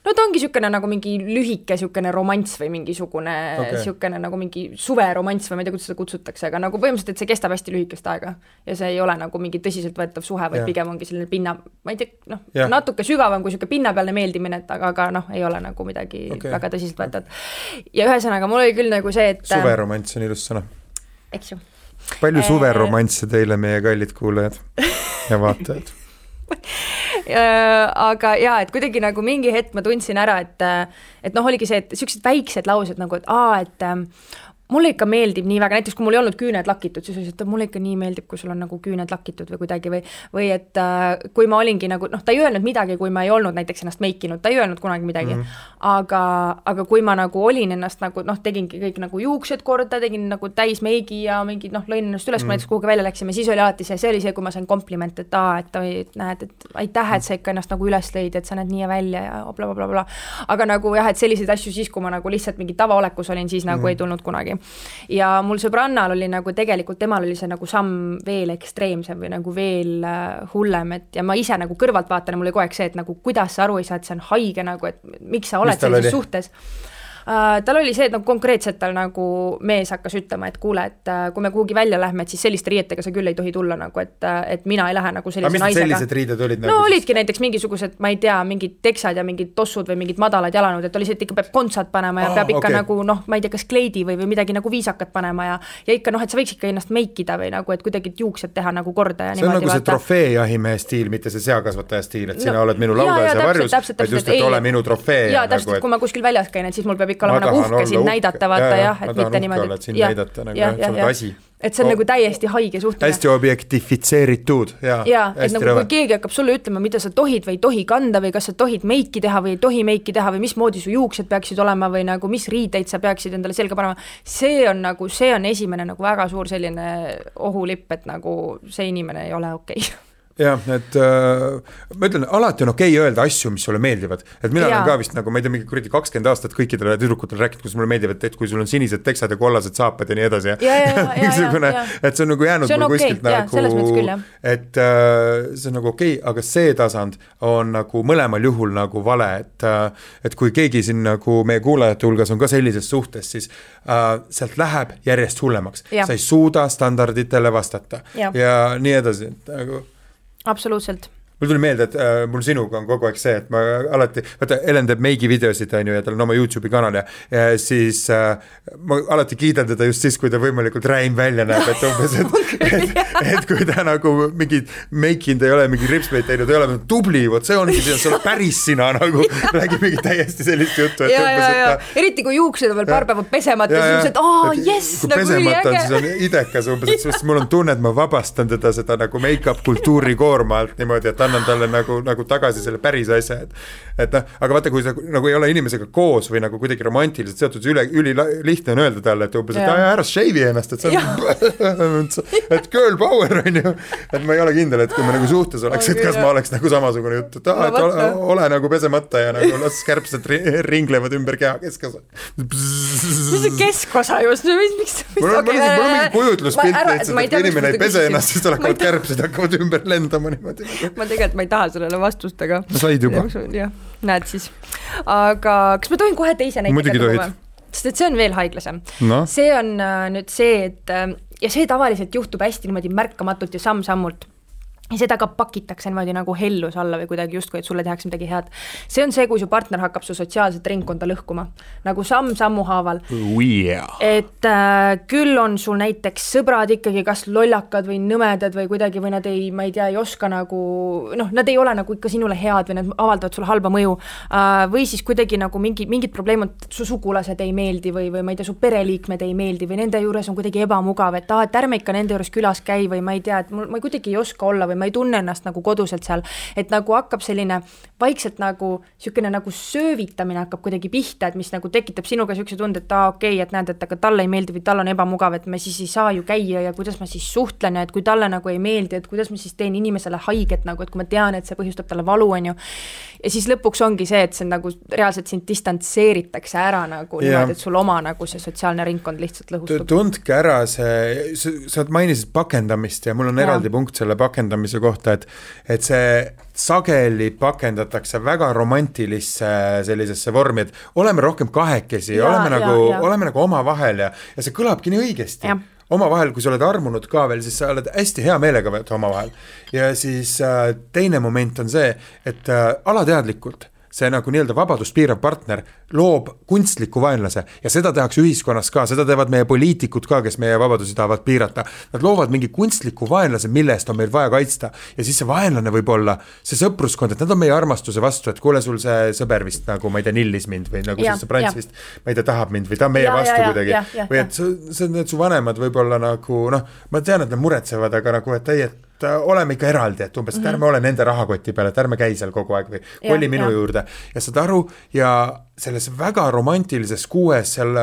No ta ongi niisugune nagu mingi lühike niisugune romanss või mingisugune niisugune okay. nagu mingi suveromanss või ma ei tea, kuidas seda kutsutakse, aga nagu põhimõtteliselt, et see kestab hästi lühikest aega. ja see ei ole nagu mingi tõsiseltvõetav suhe, vaid Jah. pigem ongi selline pinna, ma ei tea, noh, Jah. natuke sügavam kui niisugune pinnapealne meeldimine, et aga, aga noh, ei ole nagu midagi okay. väga tõsiseltvõetavat. ja ühesõnaga, mul oli küll nagu see, et suveromanss on ilus sõna. eks ju palju Eh, suveromansse teile, meie kallid kuulajad ja vaatajad? Aga jaa, et kuidagi nagu mingi hetk ma tundsin ära, et et noh, oligi see, et niisugused väiksed laused nagu, et aa, et mulle ikka meeldib nii väga, näiteks kui mul ei olnud küüned lakitud, siis see, et mulle ikka nii meeldib, kui sul on nagu küüned lakitud või kuidagi või või et äh, kui ma olingi nagu noh, ta ei öelnud midagi, kui ma ei olnud näiteks ennast meikinud, ta ei öelnud kunagi midagi mm, -hmm. aga, aga kui ma nagu olin ennast nagu noh, tegingi kõik nagu juuksed korda, tegin nagu täis meigi ja mingi noh, lõin ennast üles mm, -hmm. kui näiteks kuhugi välja läksime, siis oli alati see, see oli see, kui ma sain komplimente, et aa, et oi, et näed, et aitäh, et sa ikka ennast nagu üles lõid, et sa näed nii välja ja blablabla bla, bla. aga nagu jah, et selliseid asju siis, kui ma nagu lihtsalt mingi tavaolekus olin, siis nagu mm. ei tulnud kunagi. Ja mul sõbrannal oli nagu tegelikult, temal oli see nagu samm veel ekstreemsem või nagu veel äh, hullem, et ja ma ise nagu kõrvalt vaatan ja mul oli kogu aeg see, et nagu kuidas sa aru ei saa, et see on haige nagu, et miks sa oled sellises suhtes. Uh, tal oli see, et nagu konkreetselt tal nagu mees hakkas ütlema, et kuule, et uh, kui me kuhugi välja lähme, et siis selliste riietega sa küll ei tohi tulla nagu, et uh,, et mina ei lähe nagu sellise naisega. sellised riided olid no nagu? olidki näiteks mingisugused, ma ei tea, mingid teksad ja mingid tossud või mingid madalad jalanõud, et oli see, et ikka peab kontsad panema ja Aa, peab ikka okay. nagu noh, ma ei tea, kas kleidi või, või midagi nagu viisakat panema ja ja ikka noh, et sa võiks ikka ennast meikida või nagu, et kuidagi juuksed teha nagu korda ja see on nagu see trofeejahimehe stiil, mitte see seakasvataja stiil, et sina No, oled minu jaa, ja täpselt, varjus, vaid just, et ole minu trofee. jaa, täpselt nagu, kui ma kuskil väljas käin, et siis mul peab ikka olema Ma nagu uhke sind näidata, vaata jah, ma et mitte niimoodi. et sind näidata nagu, jah, sa oled jah. asi. et see on Oh. nagu täiesti haige suhtumine hästi objektifitseeritud ja, jaa, et nagu rõve kui keegi hakkab sulle ütlema, mida sa tohid või ei tohi kanda või kas sa tohid meiki teha või ei tohi meiki teha või mismoodi su juuksed peaksid olema või nagu mis riideid sa peaksid endale selga panema, see on nagu, see on esimene nagu väga suur selline ohulipp, et nagu see inimene ei ole okei okay. Jah, et äh, ma ütlen, alati on okei okay öelda asju, mis sulle meeldivad, et mina Jaa. olen ka vist nagu ma ei tea, mingi kuradi kakskümmend aastat kõikidele tüdrukutele rääkinud, kuidas mulle meeldivad, et kui sul on sinised teksad ja kollased saapad ja nii edasi ja. Ja, ja, ja, ja, mingisugune ja, ja., et see on nagu jäänud on mul kuskilt jaa, selles mõttes küll, nagu et äh, see on nagu okei okay,, aga see tasand on nagu mõlemal juhul nagu vale, et äh, et kui keegi siin nagu meie kuulajate hulgas on ka sellises suhtes, siis äh, sealt läheb järjest hullemaks, sa ei suuda standarditele vastata Jah. ja nii edasi, et nagu absoluutselt mul tuli meelde, et äh, mul sinuga on kogu aeg see, et ma alati, vaata Helen teeb meigivideosid, on ju, ja tal on oma Youtube'i kanal ja, ja siis äh, ma alati kiidan teda just siis, kui ta võimalikult räim välja näeb, et umbes, et, et, et kui ta nagu mingit meikinud ei ole, mingi ripsmeid teinud ei ole, tubli, vot see ongi see, oled päris sina nagu, räägib mingit täiesti sellist juttu, et ja, umbes, et ta eriti kui juuksed on veel paar päeva pesemata, siis mõtled, aa Et jess, kui nagu on, siis üliäge. on idekas umbes, et sest mul on tunne, et ma vabastan teda seda nagu make-up kultuuri koorma alt niimoodi, et annan talle nagu, nagu tagasi selle päris asja, et et noh, aga vaata, kui sa nagu ei ole inimesega koos või nagu kuidagi romantiliselt seotud, üle, ülilihtne on öelda talle, et umbes, et aa, ära shave'i ennast, et see on, et girl power on ju, et ma ei ole kindel, et kui me nagu suhtes oleks, et kas ma oleks nagu samasugune jutt, et aa, et ole, ole nagu pesemata ja nagu las kärbsed ri- ringlevad ümber keha keskosa mis see keskosa just, miks, miks? mul on, mingi kujutluspilt lihtsalt, et kui inimene ei pese ennast, siis tal hakkavad kärbsed hakkavad ümber lendama niimoodi. ma tegelikult, ma ei taha sellele vastust, aga. Said juba. jah, näed siis. aga kas ma tohin kohe teise näite Muidugi tohid. sest et see on veel haiglasem Noh. see on äh, nüüd see, et äh, ja see tavaliselt juhtub hästi niimoodi märkamatult ja samm-sammult ja seda ka pakitakse niimoodi nagu hellus alla või kuidagi justkui, et sulle tehakse midagi head. see on see, kui su partner hakkab su sotsiaalset ringkonda lõhkuma, nagu samm sammu haaval oh yeah. et äh, küll on sul näiteks sõbrad ikkagi kas lollakad või nõmedad või kuidagi või nad ei, ma ei tea, ei oska nagu noh, nad ei ole nagu ikka sinule head või nad avaldavad sulle halba mõju äh,. või siis kuidagi nagu mingi, mingid probleemid, su sugulased ei meeldi või, või ma ei tea, su pereliikmed ei meeldi või nende juures on kuidagi ebamugav, et aa, et ärme ikka nende juures külas käi või ma ei tea, et mul, ma kuidagi ei oska olla või ma ei tunne ennast nagu koduselt seal. et nagu hakkab selline vaikselt nagu niisugune nagu söövitamine hakkab kuidagi pihta, et mis nagu tekitab sinuga niisuguse tunde, et aa, okei okay,, et näed, et aga talle ei meeldi või tal on ebamugav, et me siis ei saa ju käia ja kuidas ma siis suhtlen ja et kui talle nagu ei meeldi, et kuidas ma siis teen inimesele haiget nagu, et kui ma tean, et see põhjustab talle valu, on ju. Ja siis lõpuks ongi see, et see nagu reaalselt sind distantseeritakse ära nagu Jah. niimoodi, et sul oma nagu see sotsiaalne ringkond lihtsalt lõhustub. tundke ära see, sa mainisid pakendamist ja mul on eraldi punkt selle pakendamise kohta, et et see sageli pakendatakse väga romantilisse sellisesse vormi, et oleme rohkem kahekesi, oleme jaa, nagu, oleme nagu omavahel ja, ja see kõlabki nii õigesti. Omavahel, kui sa oled armunud ka veel, siis sa oled hästi hea meelega omavahel. ja siis äh, teine moment on see, et äh, alateadlikult see nagu nii-öelda vabadust piirav partner loob kunstliku vaenlase ja seda tehakse ühiskonnas ka, seda teevad meie poliitikud ka, kes meie vabadusi tahavad piirata. Nad loovad mingi kunstliku vaenlase, mille eest on meil vaja kaitsta. Ja siis see vaenlane võib olla see sõpruskond, et nad on meie armastuse vastu, et kuule, sul see sõber vist nagu ma ei tea, nillis mind või nagu Jah, see sõbrants vist, ma ei tea, tahab mind või ta on meie Ja, ja, vastu ja, kuidagi. või et su, see, need su vanemad võib-olla nagu noh, ma tean, et nad muretsevad, aga nagu, et ei, et äh, oleme ikka eraldi, et umbes, et ärme ole nende rahakoti peal, et ärme käi seal kogu aeg või Mhm. Jah, koli minu jah. juurde ja saad aru ja selles väga romantilises kuues seal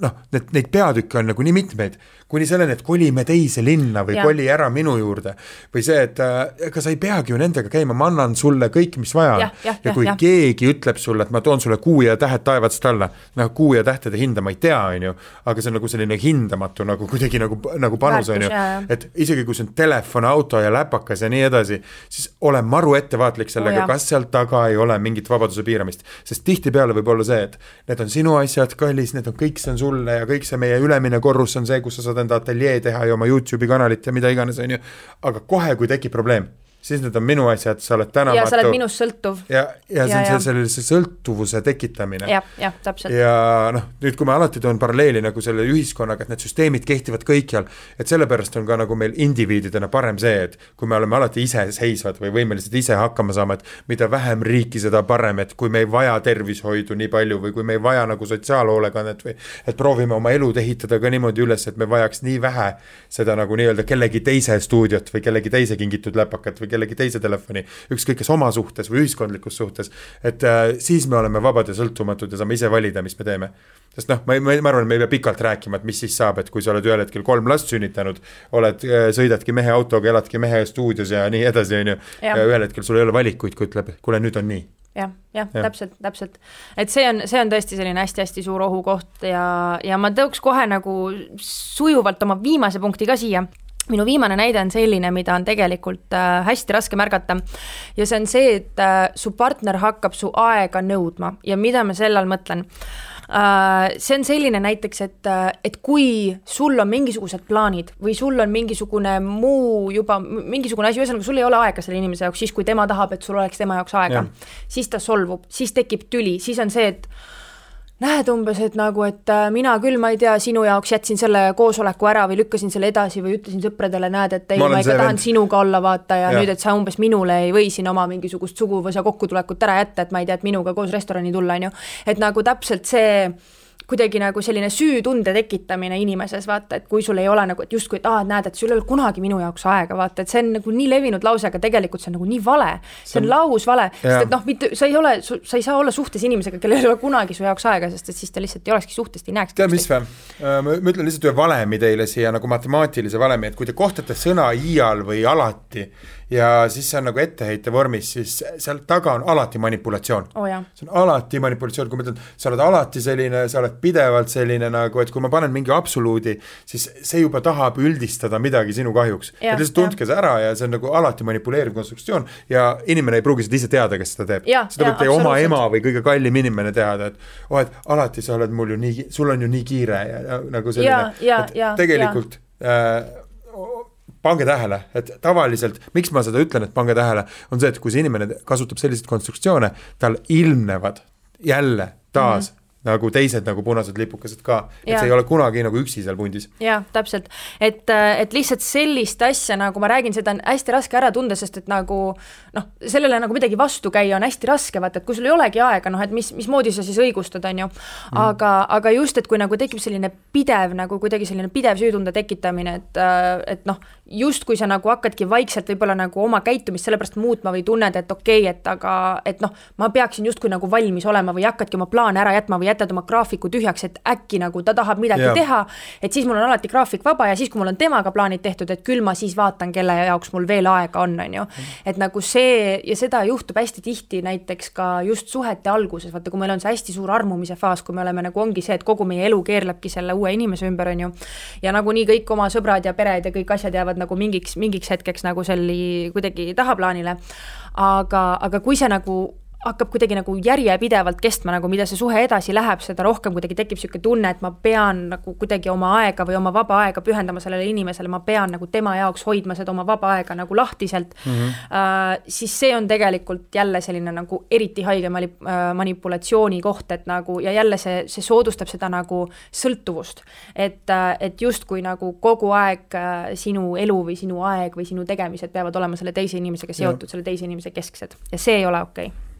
noh, need, neid peatükke on nagu nii mitmeid, kuni selleni, et kolime teise linna või Jah. koli ära minu juurde. või see, et äh, ega sa ei peagi ju nendega käima, ma annan sulle kõik, mis vaja on. Jah, ja jah, kui jah. keegi ütleb sulle, et ma toon sulle kuu ja tähed taevast alla, noh, kuu ja tähtede hinda ma ei tea, on ju, aga see on nagu selline hindamatu nagu kuidagi nagu, nagu panus, on ju et isegi kui see on telefon, auto ja läpakas ja nii edasi, siis ole maru ettevaatlik sellega oh, kas seal taga ei ole mingit vabaduse piiramist. sest tihtipeale võib olla see, et need on sinu asjad, kallis, need on kõik, see on sulle ja kõik see meie ülemine korrus on see, kus sa saad enda ateljee teha ja oma Youtube'i kanalit ja mida iganes, on ju. aga kohe, kui tekib probleem, siis need on minu asjad, sa oled tänamatu. ja sa oled minust sõltuv. ja, ja see on see sellise sõltuvuse tekitamine jah, jah, täpselt. ja noh, nüüd kui ma alati toon paralleeli nagu selle ühiskonnaga, et need süsteemid kehtivad kõikjal, et sellepärast on ka nagu meil indiviididena parem see, et kui me oleme alati iseseisvad või võimelised ise hakkama saama, et mida vähem riiki, seda parem, et kui me ei vaja tervishoidu nii palju või kui me ei vaja nagu sotsiaalhoolekannet või et proovime oma elud ehitada ka niimoodi üles, et me vajaks nii vähe seda nagu nii-öelda kellegi teise stuudiot või kellegi teise kingitud läpakat või kellegi teise telefoni, ükskõik kas oma suhtes või ühiskondlikus suhtes, et äh, siis me oleme vabad ja sõltumatud ja saame ise valida, mis me teeme. sest noh, ma, ma, ma arvan, et me ei pea pikalt rääkima, et mis siis saab, et kui sa oled ühel hetkel kolm last sünnitanud, oled, sõidadki mehe autoga, eladki mehe stuudios ja nii edasi, on ju. Ja ühel hetkel sul ei ole valikuid, kui ütleb, kuule, nüüd on nii. jah, jah, Jah. täpselt, täpselt. et see on, see on tõesti selline hästi-hästi suur ohukoht ja, ja ma tooks kohe nagu sujuvalt oma viimase punkti ka siia minu viimane näide on selline, mida on tegelikult äh, hästi raske märgata ja see on see, et äh, su partner hakkab su aega nõudma ja mida ma selle all mõtlen äh,. see on selline näiteks, et, et kui sul on mingisugused plaanid või sul on mingisugune muu juba, mingisugune asi, ühesõnaga sul ei ole aega selle inimese jaoks, siis kui tema tahab, et sul oleks tema jaoks aega, siis ta solvub, siis tekib tüli, siis on see, et näed umbes, et nagu, et äh, mina küll, ma ei tea, sinu jaoks jätsin selle koosoleku ära või lükkasin selle edasi või ütlesin sõpradele, näed, et ei, Ma ma, ikka tahan vend. sinuga olla, vaata, ja Jah. nüüd, et sa umbes minule ei või siin oma mingisugust suguvõsa kokkutulekut ära jätta, et ma ei tea, et minuga koos restorani tulla, on ju. et nagu täpselt see kuidagi nagu selline süütunde tekitamine inimeses, vaata, et kui sul ei ole nagu, et justkui, et aa, et näed, et sul ei ole kunagi minu jaoks aega, vaata, et see on nagu nii levinud lause, aga tegelikult see on nagu nii vale. see on lausvale, sest et noh, mitte, sa ei ole, sa ei saa olla suhtes inimesega, kellel ei ole kunagi su jaoks aega, sest et siis ta lihtsalt ei olekski suhtest, ei näekski tead, mis või? ma ütlen lihtsalt ühe valemi teile siia nagu matemaatilise valemi, et kui te kohtate sõna iial või alati ja siis see on nagu etteheite vormis, siis seal taga on alati manipulatsioon oo oh, see on alati manipulatsioon, kui ma ütlen, sa oled alati selline, sa oled pidevalt selline nagu, et kui ma panen mingi absoluudi, siis see juba tahab üldistada midagi sinu kahjuks. et lihtsalt tundke see ära ja see on nagu alati manipuleeriv konstruktsioon ja inimene ei pruugi seda ise teada, kes seda teeb. seda võib teie oma ema või kõige kallim inimene teada, et oh, et alati sa oled mul ju nii, sul on ju nii kiire ja, ja nagu selline, et ja, tegelikult ja. äh, pange tähele, et tavaliselt, miks ma seda ütlen, et pange tähele, on see, et kui see inimene kasutab selliseid konstruktsioone, tal ilmnevad jälle taas mm -hmm nagu teised nagu punased lipukesed ka, et see ei ole kunagi nagu üksi seal pundis. jah, täpselt, et, et lihtsalt sellist asja, nagu ma räägin, seda on hästi raske ära tunda, sest et nagu noh, sellele nagu midagi vastu käia on hästi raske, vaata, et kui sul ei olegi aega, noh et mis, mismoodi sa siis õigustad, on ju. Mm. aga, aga just, et kui nagu tekib selline pidev nagu kuidagi selline pidev süütunde tekitamine, et, et noh, justkui sa nagu hakkadki vaikselt võib-olla nagu oma käitumist sellepärast muutma või tunned, et okei okay,, et aga, et noh, ma peaksin justkui nagu valmis olema või hakkadki oma plaane ära jätma või jätad oma graafiku tühjaks, et äkki nagu ta tahab midagi yeah. teha, et siis mul on alati graafik vaba ja siis, kui mul on temaga plaanid tehtud, et küll ma siis vaatan, kelle jaoks mul veel aega on, on ju. et nagu see ja seda juhtub hästi tihti näiteks ka just suhete alguses, vaata, kui meil on see hästi suur armumise faas, kui me oleme nagu ongi see, et kogu meie elu keerlebki selle uue inimese ümber, on ju. ja nagunii kõik oma sõbrad ja pered ja kõik asjad jäävad nagu mingiks, mingiks hetkeks nagu selli kuidagi tahaplaanile. aga, aga kui see nagu hakkab kuidagi nagu järjepidevalt kestma, nagu mida see suhe edasi läheb, seda rohkem kuidagi tekib niisugune tunne, et ma pean nagu kuidagi oma aega või oma vaba aega pühendama sellele inimesele, ma pean nagu tema jaoks hoidma seda oma vaba aega nagu lahtiselt mm. -hmm. Uh, siis see on tegelikult jälle selline nagu eriti haige mani- uh,, manipulatsiooni koht, et nagu ja jälle see, see soodustab seda nagu sõltuvust. et uh,, et justkui nagu kogu aeg sinu elu või sinu aeg või sinu tegemised peavad olema selle teise inimesega seotud, selle teise inimese kesksed ja see ei ole okei okay Äh,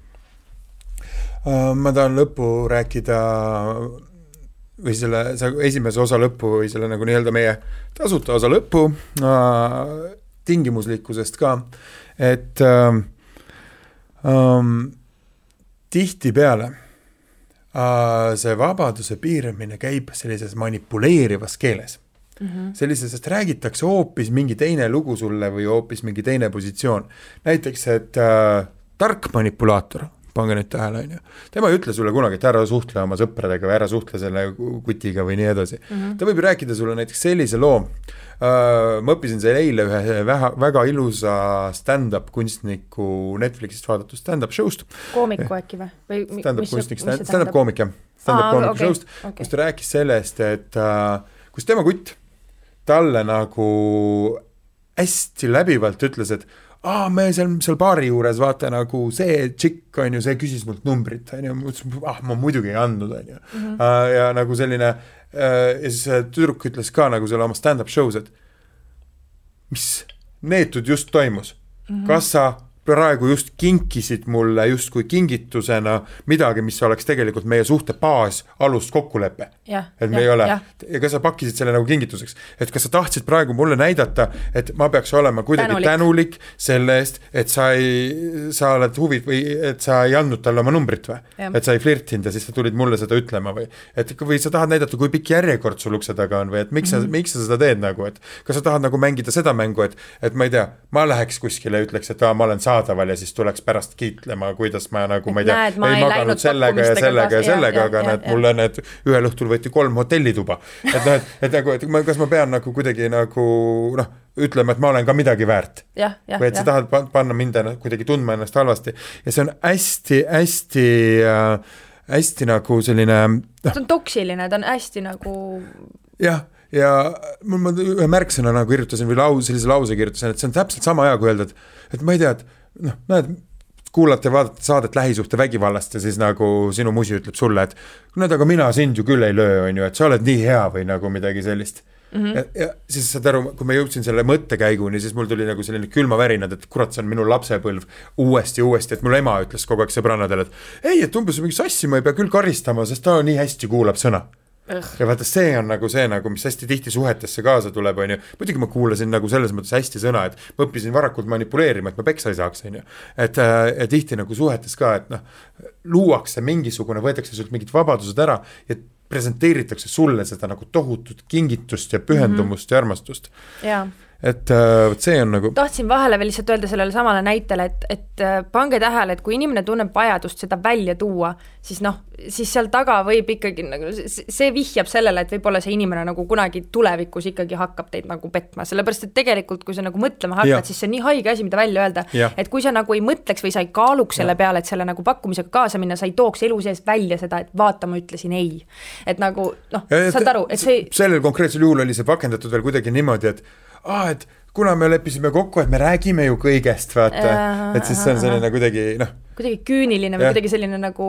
ma tahan lõppu rääkida või selle, see esimese osa lõppu või selle nagu nii-öelda meie tasuta osa lõppu äh,, tingimuslikkusest ka, et äh, ähm, tihtipeale äh, see vabaduse piiramine käib sellises manipuleerivas keeles mm -hmm. sellises, et räägitakse hoopis mingi teine lugu sulle või hoopis mingi teine positsioon. näiteks, et äh, tark manipulaator pange nüüd tähele, on ju. tema ei ütle sulle kunagi, et ära suhtle oma sõpradega või ära suhtle selle kutiga või nii edasi mm. -hmm. ta võib ju rääkida sulle näiteks sellise loo uh,, ma õppisin seal eile ühe väga, väga ilusa stand-up kunstniku Netflixist vaadatud stand-up show'st. koomiku äkki või, või stand-up kunstnik, stand-up koomik jah, stand-up koomiku okay, show'st okay., kus ta rääkis sellest, et uh, kus tema kutt talle nagu hästi läbivalt ütles, et aa, me seal, seal baari juures vaata nagu see tšikk on ju, see küsis mult numbrit, on ju, ma ütlesin, ah, ma muidugi ei andnud, on ju. Mhm. ja nagu selline ja siis tüdruk ütles ka nagu seal oma stand-up show's, et mis neetud just toimus mm, -hmm. kas sa praegu just kinkisid mulle justkui kingitusena midagi, mis oleks tegelikult meie suhte baas, alus, kokkulepe. et me ja, ei ole, ja kas sa pakkisid selle nagu kingituseks, et kas sa tahtsid praegu mulle näidata, et ma peaks olema kuidagi tänulik, tänulik selle eest, et sa ei, sa oled huvi või et sa ei andnud talle oma numbrit või? et sa ei flirtinud ja siis sa tulid mulle seda ütlema või, et või sa tahad näidata, kui pikk järjekord sul ukse taga on või et miks mm -hmm. sa, mhm. miks sa seda teed nagu, et kas sa tahad nagu mängida seda mängu, et, et ma ei tea, ma läheks kuskile ja ütleks, et aa, ma olen saanud saadaval ja siis tuleks pärast kiitlema, kuidas ma nagu ma ei tea, ei, ei maganud sellega ja sellega ja sellega, aga näed, mulle need ühel õhtul võeti kolm hotellituba. et noh, et, et nagu, et ma, kas ma pean nagu kuidagi nagu noh, ütlema, et ma olen ka midagi väärt. või et sa tahad panna mind kuidagi tundma ennast halvasti ja see on hästi-hästi äh, hästi nagu selline noh. ta on toksiline, ta on hästi nagu jah ja ma ühe märksõna nagu kirjutasin või lause, sellise lause kirjutasin, et see on täpselt sama hea, kui öelda, et, et ma ei tea, et noh, näed, kuulate, vaatate saadet lähisuhtevägivallast ja siis nagu sinu musi ütleb sulle, et näed, aga mina sind ju küll ei löö, on ju, et sa oled nii hea või nagu midagi sellist Mm -hmm. ja, ja siis saad aru, kui ma jõudsin selle mõttekäiguni, siis mul tuli nagu selline külmavärinad, et kurat, see on minu lapsepõlv uuesti, uuesti, et mul ema ütles kogu aeg sõbrannadele, et ei, et umbes mingi sassi ma ei pea küll karistama, sest ta nii hästi kuulab sõna ja vaata, see on nagu see nagu, mis hästi tihti suhetesse kaasa tuleb, on ju. muidugi ma kuulasin nagu selles mõttes hästi sõna, et ma õppisin varakult manipuleerima, et ma peksa ei saaks, on ju. et äh, tihti nagu suhetes ka, et noh, luuakse mingisugune, võetakse sult mingid vabadused ära ja presenteeritakse sulle seda nagu tohutut kingitust ja pühendumust mm -hmm. ja armastust. Et äh, vot see on nagu tahtsin vahele veel lihtsalt öelda sellele samale näitele, et, et äh, pange tähele, et kui inimene tunneb vajadust seda välja tuua, siis noh, siis seal taga võib ikkagi nagu, see vihjab sellele, et võib-olla see inimene nagu kunagi tulevikus ikkagi hakkab teid nagu petma, sellepärast et tegelikult, kui sa nagu mõtlema hakkad, siis see on nii haige asi, mida välja öelda, et kui sa nagu ei mõtleks või sa ei kaaluks selle peale, et selle nagu pakkumisega kaasa minna, sa ei tooks elu sees välja seda, et vaata, ma ütlesin ei. et nagu noh, saad aru, et see sellel konkreetsel juhul oli see pakendatud veel kuidagi niimoodi, et aa, et kuna me leppisime kokku, et me räägime ju kõigest, vaata, et siis see on selline kuidagi noh. kuidagi küüniline või kuidagi selline nagu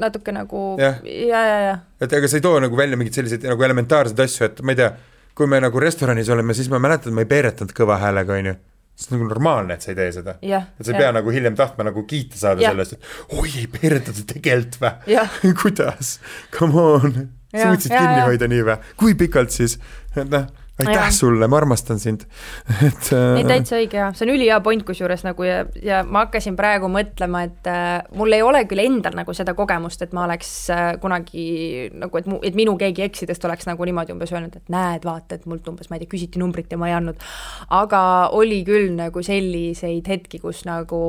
natuke nagu ja, ja, ja, ja.. et ega sa ei too nagu välja mingeid selliseid nagu elementaarseid asju, et ma ei tea, kui me nagu restoranis oleme, siis ma mäletan, ma ei peeretanud kõva häälega, onju. See on nagu normaalne, et sa ei tee seda. et sa ei pea nagu hiljem tahtma nagu kiita saada ja. sellest, et oi, ei peeretada tegelikult või? Kuidas, come on, sa võtsid kinni hoida nii või, kui pikalt siis, et noh aitäh ja. sulle, ma armastan sind et äh.... ei, täitsa õige ja see on ülihea point kusjuures nagu ja, ja ma hakkasin praegu mõtlema, et äh, mul ei ole küll endal nagu seda kogemust, et ma oleks äh, kunagi nagu, et mu, et minu keegi eksidest oleks nagu niimoodi umbes öelnud, et näed, vaata, et mult umbes, ma ei tea, küsiti numbrit ja ma ei andnud. aga oli küll nagu selliseid hetki, kus nagu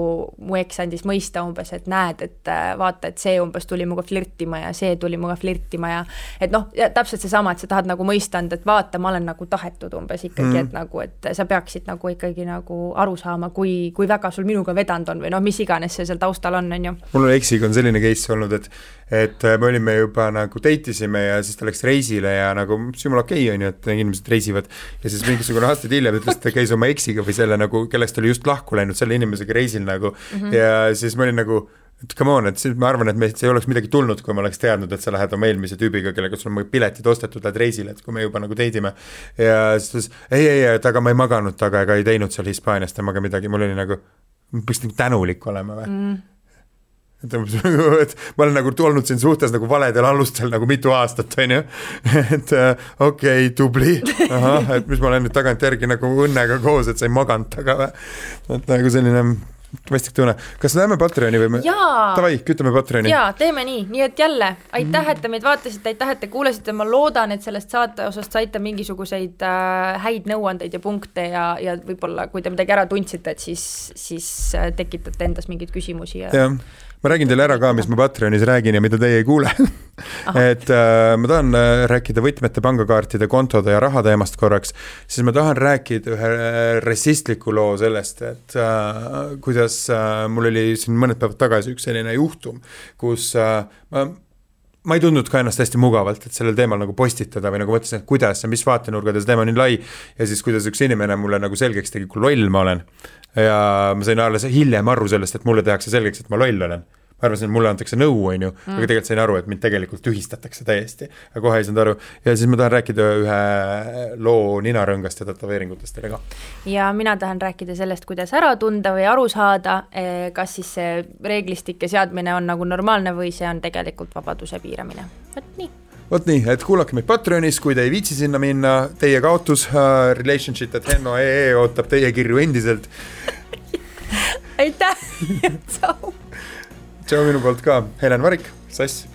mu eks andis mõista umbes, et näed, et äh, vaata, et see umbes tuli minuga flirtima ja see tuli minuga flirtima ja et noh, täpselt seesama, et sa tahad nagu mõista anda, et vaata, ma olen nagu tahetud umbes ikkagi mm., et nagu, et sa peaksid nagu ikkagi nagu aru saama, kui, kui väga sul minuga vedanud on või noh, mis iganes see seal taustal on, on ju. mul on eksiga on selline case olnud, et et me olime juba nagu date isime ja siis ta läks reisile ja nagu see jumala okei okay, on ju, et inimesed reisivad. ja siis mingisugune aastaid hiljem ütles, et ta käis oma eksiga või selle nagu, kellest oli just lahku läinud, selle inimesega reisil nagu mm -hmm. ja siis ma olin nagu et come on, et siis ma arvan, et meist ei oleks midagi tulnud, kui ma oleks teadnud, et sa lähed oma eelmise tüübiga, kellega sul on piletid ostetud, lähed reisile, et kui me juba nagu date ime. ja siis ta ütles ei, ei, et aga ma ei maganud temaga ega ei teinud seal Hispaanias temaga midagi, mul oli nagu, peaks nagu tänulik olema või mm.? et ma olen nagu olnud siin suhtes nagu valedel alustel nagu mitu aastat, on ju. et äh, okei okay,, tubli, ahah, et mis ma olen nüüd tagantjärgi nagu õnnega koos, et sa ei maganud taga või. et nagu selline mõistlik tunne, kas läheme Patreoni või me? Davai, kütame Patreoni. jaa, teeme nii, nii et jälle aitäh, et te meid vaatasite, aitäh, et te kuulasite, ma loodan, et sellest saate osast saite mingisuguseid äh, häid nõuandeid ja punkte ja, ja võib-olla kui te midagi ära tundsite, et siis, siis äh, tekitate endas mingeid küsimusi ja. jah ma räägin teile ära ka, mis ma Patreonis räägin ja mida teie ei kuule. Et äh, ma tahan äh, rääkida võtmete, pangakaartide, kontode ja raha teemast korraks, siis ma tahan rääkida ühe äh, rassistliku loo sellest, et äh, kuidas äh, mul oli siin mõned päevad tagasi üks selline juhtum, kus äh, ma ma ei tundnud ka ennast hästi mugavalt, et sellel teemal nagu postitada või nagu mõtlesin, et kuidas ja mis vaatenurgad ja see teema on nii lai. ja siis, kuidas üks inimene mulle nagu selgeks tegi, kui loll ma olen ja ma sain alles hiljem aru sellest, et mulle tehakse selgeks, et ma loll olen arvasin, et mulle antakse nõu, on ju, aga mm. tegelikult sain aru, et mind tegelikult tühistatakse täiesti. aga kohe ei saanud aru ja siis ma tahan rääkida ühe loo ninarõngast ja tätoveeringutest teile ka. ja mina tahan rääkida sellest, kuidas ära tunda või aru saada, eh, kas siis see reeglistike seadmine on nagu normaalne või see on tegelikult vabaduse piiramine, vot nii vot nii, et kuulake meid Patreonis, kui te ei viitsi sinna minna, teie kaotus uh,, relationship at henno.ee ootab teie kirju endiselt aitäh ja tšau. Tšau minu poolt ka, Helen Varik, Sass